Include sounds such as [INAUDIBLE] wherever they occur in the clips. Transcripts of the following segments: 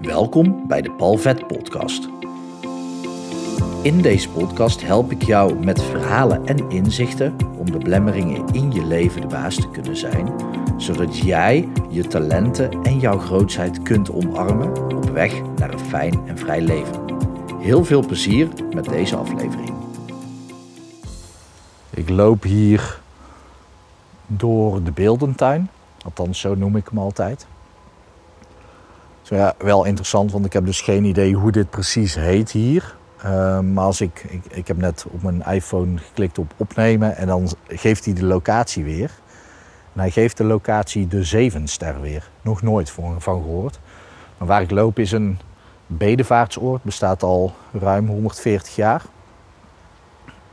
Welkom bij de Palvet Podcast. In deze podcast help ik jou met verhalen en inzichten om de blemmeringen in je leven de baas te kunnen zijn, zodat jij je talenten en jouw grootheid kunt omarmen op weg naar een fijn en vrij leven. Heel veel plezier met deze aflevering. Ik loop hier door de beeldentuin, althans zo noem ik hem altijd. Ja, wel interessant, want ik heb dus geen idee hoe dit precies heet hier. Uh, maar als ik, ik, ik heb net op mijn iPhone geklikt op opnemen en dan geeft hij de locatie weer. En hij geeft de locatie de Zevenster weer. Nog nooit van gehoord. Maar waar ik loop is een bedevaartsoord, bestaat al ruim 140 jaar.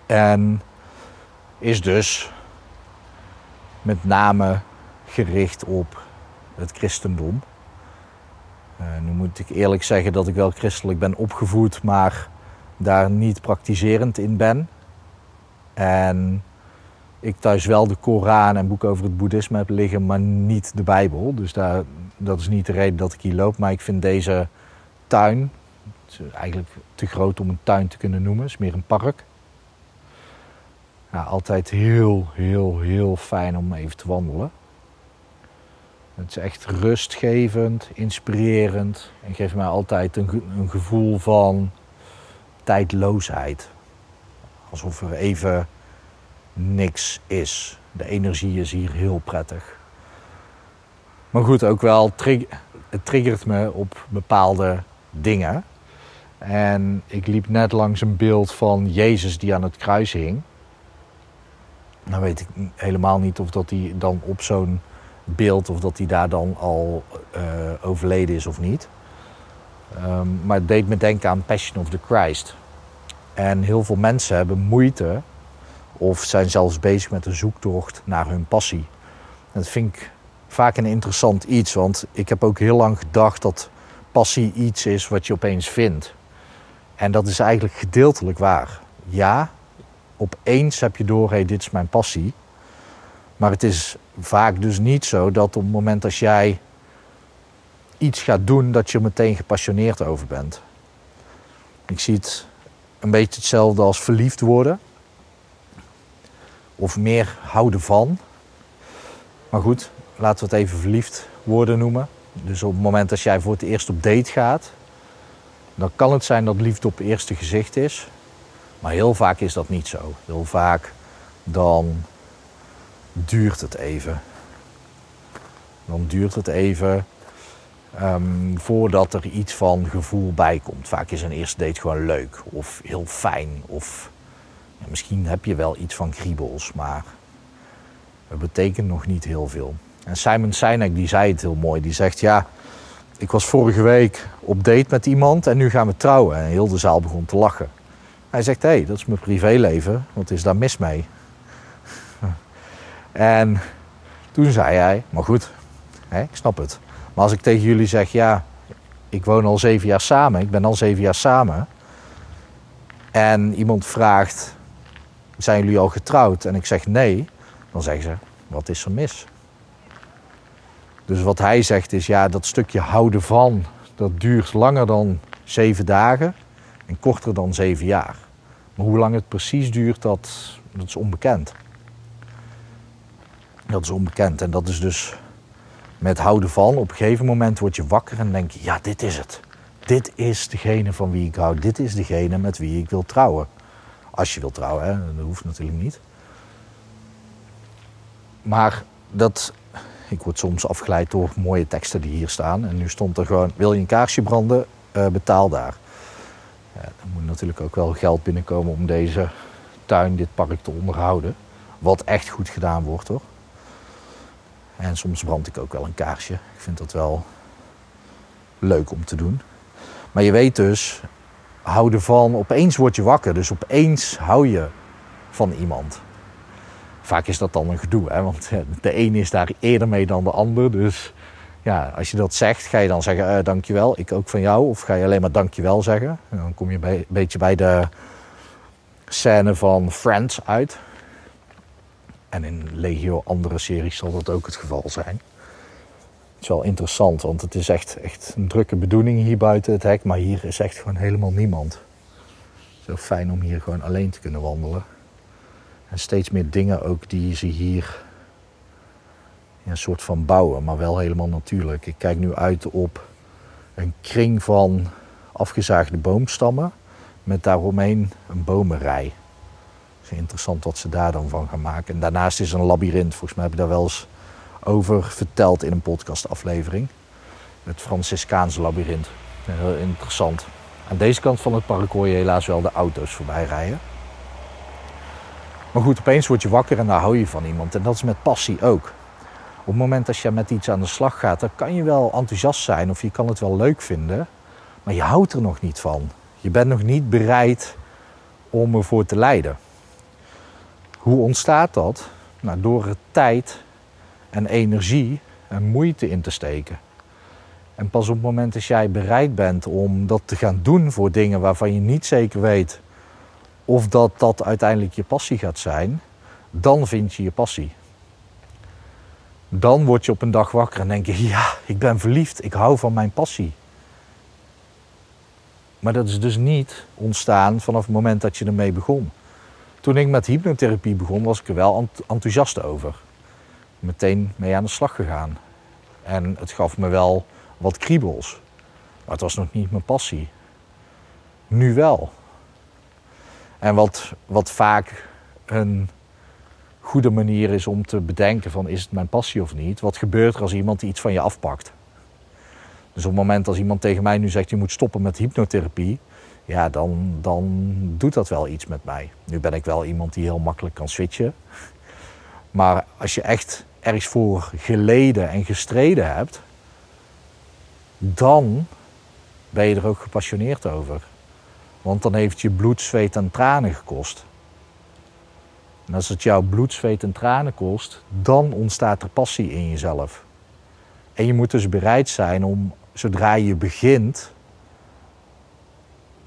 En is dus met name gericht op het christendom. Uh, nu moet ik eerlijk zeggen dat ik wel christelijk ben opgevoed, maar daar niet praktiserend in ben. En ik thuis wel de Koran en boeken over het boeddhisme heb liggen, maar niet de Bijbel. Dus daar, dat is niet de reden dat ik hier loop. Maar ik vind deze tuin, het is eigenlijk te groot om een tuin te kunnen noemen, het is meer een park. Ja, altijd heel, heel, heel fijn om even te wandelen. Het is echt rustgevend, inspirerend en geeft mij altijd een, een gevoel van tijdloosheid. Alsof er even niks is. De energie is hier heel prettig. Maar goed, ook wel, het triggert me op bepaalde dingen. En ik liep net langs een beeld van Jezus die aan het kruis hing. Dan weet ik helemaal niet of dat hij dan op zo'n beeld of dat hij daar dan al uh, overleden is of niet. Um, maar het deed me denken aan Passion of the Christ. En heel veel mensen hebben moeite of zijn zelfs bezig met een zoektocht naar hun passie. En dat vind ik vaak een interessant iets, want ik heb ook heel lang gedacht dat passie iets is wat je opeens vindt. En dat is eigenlijk gedeeltelijk waar. Ja, opeens heb je door, dit is mijn passie. Maar het is vaak dus niet zo dat op het moment als jij iets gaat doen, dat je er meteen gepassioneerd over bent. Ik zie het een beetje hetzelfde als verliefd worden. Of meer houden van. Maar goed, laten we het even verliefd worden noemen. Dus op het moment dat jij voor het eerst op date gaat, dan kan het zijn dat liefde op eerste gezicht is. Maar heel vaak is dat niet zo. Heel vaak dan duurt het even. Dan duurt het even um, voordat er iets van gevoel bij komt. Vaak is een eerste date gewoon leuk of heel fijn. Of misschien heb je wel iets van kriebels, maar het betekent nog niet heel veel. En Simon Sinek die zei het heel mooi. Die zegt ja, ik was vorige week op date met iemand en nu gaan we trouwen. En heel de zaal begon te lachen. Hij zegt, hé, hey, dat is mijn privéleven. Wat is daar mis mee? En toen zei hij, maar goed, ik snap het. Maar als ik tegen jullie zeg, ja, ik woon al zeven jaar samen, ik ben al zeven jaar samen. En iemand vraagt, zijn jullie al getrouwd? En ik zeg nee, dan zeggen ze, wat is er mis? Dus wat hij zegt is, ja, dat stukje houden van, dat duurt langer dan zeven dagen en korter dan zeven jaar. Maar hoe lang het precies duurt, dat, dat is onbekend. Dat is onbekend. En dat is dus met houden van. Op een gegeven moment word je wakker en denk je, ja, dit is het. Dit is degene van wie ik hou. Dit is degene met wie ik wil trouwen. Als je wilt trouwen, hè? dat hoeft natuurlijk niet. Maar dat, ik word soms afgeleid door mooie teksten die hier staan. En nu stond er gewoon, wil je een kaarsje branden, uh, betaal daar. Ja, er moet natuurlijk ook wel geld binnenkomen om deze tuin, dit park te onderhouden. Wat echt goed gedaan wordt hoor. En soms brand ik ook wel een kaarsje. Ik vind dat wel leuk om te doen. Maar je weet dus, houden van, opeens word je wakker. Dus opeens hou je van iemand. Vaak is dat dan een gedoe, hè? want de een is daar eerder mee dan de ander. Dus ja, als je dat zegt, ga je dan zeggen uh, dankjewel, ik ook van jou. Of ga je alleen maar dankjewel zeggen. En dan kom je een beetje bij de scène van Friends uit. En in legio andere series zal dat ook het geval zijn. Het is wel interessant, want het is echt, echt een drukke bedoeling hier buiten het hek. Maar hier is echt gewoon helemaal niemand. Zo fijn om hier gewoon alleen te kunnen wandelen. En steeds meer dingen ook die ze hier een soort van bouwen, maar wel helemaal natuurlijk. Ik kijk nu uit op een kring van afgezaagde boomstammen met daaromheen een bomenrij. Interessant wat ze daar dan van gaan maken. En daarnaast is een labyrint. Volgens mij heb ik daar wel eens over verteld in een podcastaflevering. Het Franciscaanse labyrint. Heel interessant. Aan deze kant van het park hoor je helaas wel de auto's voorbij rijden. Maar goed, opeens word je wakker en daar hou je van iemand. En dat is met passie ook. Op het moment dat je met iets aan de slag gaat, dan kan je wel enthousiast zijn of je kan het wel leuk vinden. Maar je houdt er nog niet van. Je bent nog niet bereid om ervoor te lijden. Hoe ontstaat dat? Nou, door er tijd en energie en moeite in te steken. En pas op het moment dat jij bereid bent om dat te gaan doen voor dingen waarvan je niet zeker weet of dat dat uiteindelijk je passie gaat zijn, dan vind je je passie. Dan word je op een dag wakker en denk je, ja, ik ben verliefd, ik hou van mijn passie. Maar dat is dus niet ontstaan vanaf het moment dat je ermee begon. Toen ik met hypnotherapie begon, was ik er wel enthousiast over. Meteen mee aan de slag gegaan. En het gaf me wel wat kriebels. Maar het was nog niet mijn passie. Nu wel. En wat, wat vaak een goede manier is om te bedenken van is het mijn passie of niet. Wat gebeurt er als iemand iets van je afpakt? Dus op het moment als iemand tegen mij nu zegt je moet stoppen met hypnotherapie, ja, dan, dan doet dat wel iets met mij. Nu ben ik wel iemand die heel makkelijk kan switchen. Maar als je echt ergens voor geleden en gestreden hebt, dan ben je er ook gepassioneerd over. Want dan heeft je bloed, zweet en tranen gekost. En als het jouw bloed, zweet en tranen kost, dan ontstaat er passie in jezelf. En je moet dus bereid zijn om, zodra je begint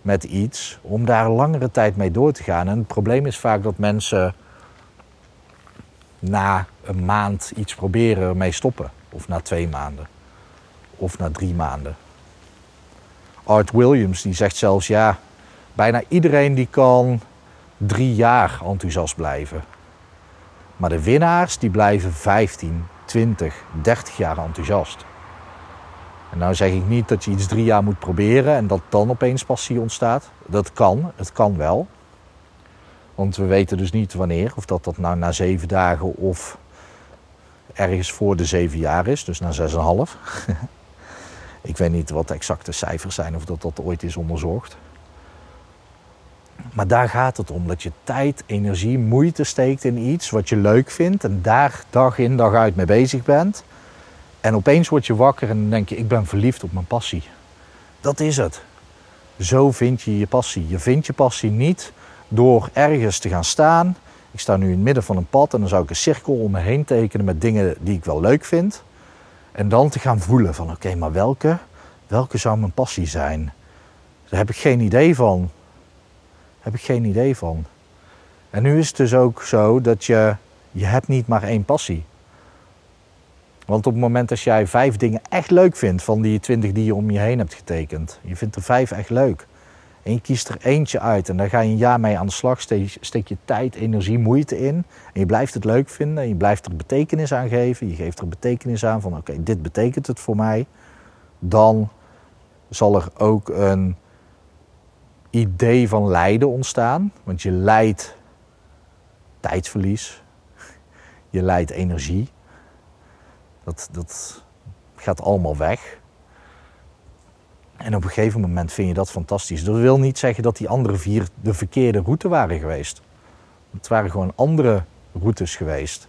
met iets, om daar langere tijd mee door te gaan. En het probleem is vaak dat mensen na een maand iets proberen mee stoppen. Of na twee maanden. Of na drie maanden. Art Williams die zegt zelfs ja, bijna iedereen die kan drie jaar enthousiast blijven. Maar de winnaars die blijven 15, 20, 30 jaar enthousiast. En nou zeg ik niet dat je iets drie jaar moet proberen en dat dan opeens passie ontstaat. Dat kan, het kan wel. Want we weten dus niet wanneer, of dat dat nou na zeven dagen of ergens voor de zeven jaar is, dus na zes en half. [LAUGHS] ik weet niet wat de exacte cijfers zijn of dat dat ooit is onderzocht. Maar daar gaat het om, dat je tijd, energie, moeite steekt in iets wat je leuk vindt en daar dag in dag uit mee bezig bent. En opeens word je wakker en dan denk je, ik ben verliefd op mijn passie. Dat is het. Zo vind je je passie. Je vindt je passie niet door ergens te gaan staan. Ik sta nu in het midden van een pad en dan zou ik een cirkel om me heen tekenen met dingen die ik wel leuk vind. En dan te gaan voelen van oké, maar welke, welke zou mijn passie zijn? Daar heb ik geen idee van heb ik geen idee van. En nu is het dus ook zo dat je, je hebt niet maar één passie. Want op het moment dat jij vijf dingen echt leuk vindt van die twintig die je om je heen hebt getekend, je vindt er vijf echt leuk. En je kiest er eentje uit en daar ga je een jaar mee aan de slag, steek je tijd, energie, moeite in. En je blijft het leuk vinden en je blijft er betekenis aan geven. Je geeft er betekenis aan van oké, dit betekent het voor mij. Dan zal er ook een idee van lijden ontstaan. Want je lijdt tijdsverlies, je lijdt energie. Dat, dat gaat allemaal weg. En op een gegeven moment vind je dat fantastisch. Dat wil niet zeggen dat die andere vier de verkeerde route waren geweest. Het waren gewoon andere routes geweest.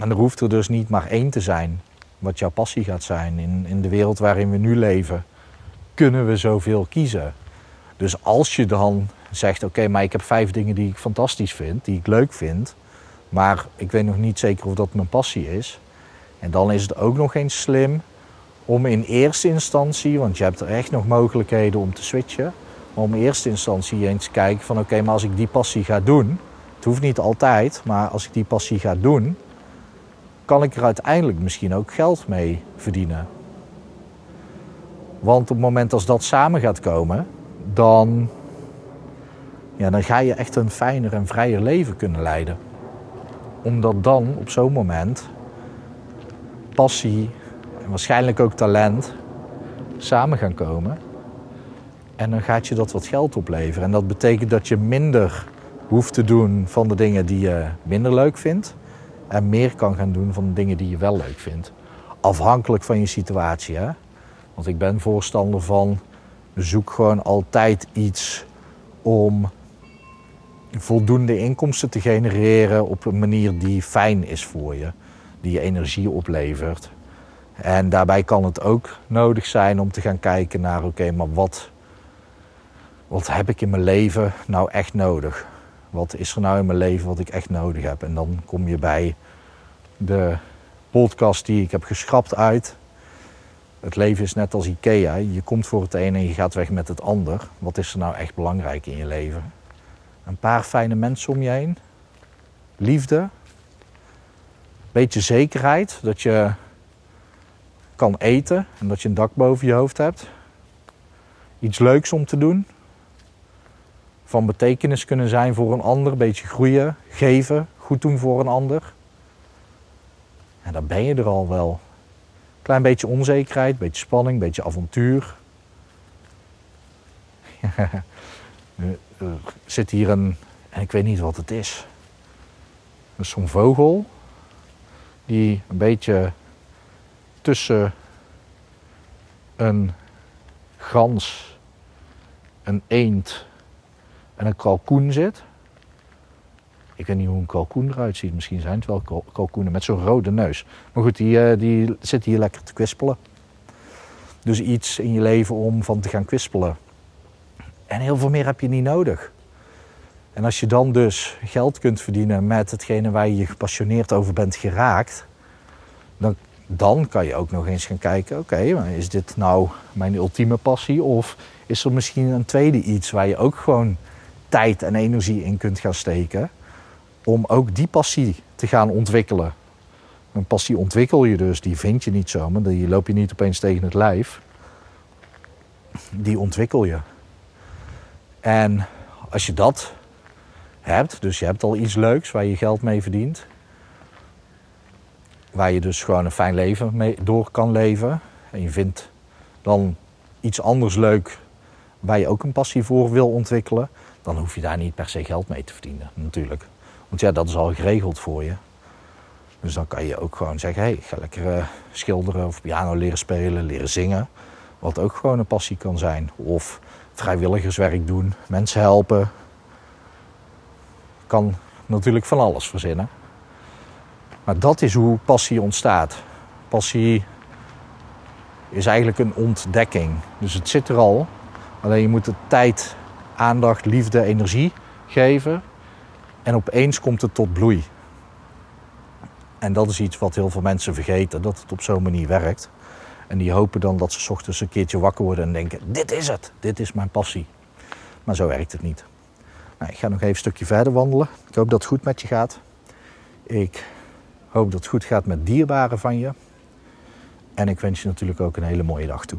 En er hoeft er dus niet maar één te zijn wat jouw passie gaat zijn in, in de wereld waarin we nu leven kunnen we zoveel kiezen. Dus als je dan zegt, oké, maar ik heb vijf dingen die ik fantastisch vind, die ik leuk vind, maar ik weet nog niet zeker of dat mijn passie is. En dan is het ook nog eens slim om in eerste instantie, want je hebt er echt nog mogelijkheden om te switchen, maar om in eerste instantie eens te kijken van oké, maar als ik die passie ga doen, het hoeft niet altijd, maar als ik die passie ga doen, kan ik er uiteindelijk misschien ook geld mee verdienen. Want op het moment als dat samen gaat komen, dan, ja, dan ga je echt een fijner en vrijer leven kunnen leiden. Omdat dan op zo'n moment passie en waarschijnlijk ook talent samen gaan komen. En dan gaat je dat wat geld opleveren. En dat betekent dat je minder hoeft te doen van de dingen die je minder leuk vindt. En meer kan gaan doen van de dingen die je wel leuk vindt. Afhankelijk van je situatie. Hè? Want ik ben voorstander van zoek gewoon altijd iets om voldoende inkomsten te genereren op een manier die fijn is voor je, die je energie oplevert. En daarbij kan het ook nodig zijn om te gaan kijken naar oké, maar wat, wat heb ik in mijn leven nou echt nodig? Wat is er nou in mijn leven wat ik echt nodig heb? En dan kom je bij de podcast die ik heb geschrapt uit. Het leven is net als IKEA. Je komt voor het een en je gaat weg met het ander. Wat is er nou echt belangrijk in je leven? Een paar fijne mensen om je heen. Liefde. Beetje zekerheid dat je kan eten en dat je een dak boven je hoofd hebt. Iets leuks om te doen. Van betekenis kunnen zijn voor een ander. Een beetje groeien, geven, goed doen voor een ander. En dan ben je er al wel. Klein beetje onzekerheid, beetje spanning, beetje avontuur. [LAUGHS] er zit hier een, en ik weet niet wat het is. Zo'n vogel die een beetje tussen een gans, een eend en een kalkoen zit. Ik weet niet hoe een kalkoen eruit ziet. Misschien zijn het wel kalkoenen met zo'n rode neus. Maar goed, die, eh, die zit hier lekker te kwispelen. Dus iets in je leven om van te gaan kwispelen. En heel veel meer heb je niet nodig. En als je dan dus geld kunt verdienen met hetgene waar je gepassioneerd over bent geraakt, dan, dan kan je ook nog eens gaan kijken: oké, maar is dit nou mijn ultieme passie? Of is er misschien een tweede iets waar je ook gewoon tijd en energie in kunt gaan steken? om ook die passie te gaan ontwikkelen. Een passie ontwikkel je dus, die vind je niet zomaar, die loop je niet opeens tegen het lijf. Die ontwikkel je. En als je dat hebt, dus je hebt al iets leuks waar je geld mee verdient, waar je dus gewoon een fijn leven mee door kan leven, en je vindt dan iets anders leuk waar je ook een passie voor wil ontwikkelen, dan hoef je daar niet per se geld mee te verdienen, natuurlijk. Want ja, dat is al geregeld voor je. Dus dan kan je ook gewoon zeggen, hé, hey, ga lekker uh, schilderen of piano leren spelen, leren zingen. Wat ook gewoon een passie kan zijn. Of vrijwilligerswerk doen, mensen helpen. Kan natuurlijk van alles verzinnen. Maar dat is hoe passie ontstaat. Passie is eigenlijk een ontdekking. Dus het zit er al. Alleen je moet de tijd, aandacht, liefde, energie geven en opeens komt het tot bloei. En dat is iets wat heel veel mensen vergeten, dat het op zo'n manier werkt. En die hopen dan dat ze ochtends een keertje wakker worden en denken: dit is het, dit is mijn passie. Maar zo werkt het niet. Nou, ik ga nog even een stukje verder wandelen. Ik hoop dat het goed met je gaat. Ik hoop dat het goed gaat met dierbaren van je. En ik wens je natuurlijk ook een hele mooie dag toe.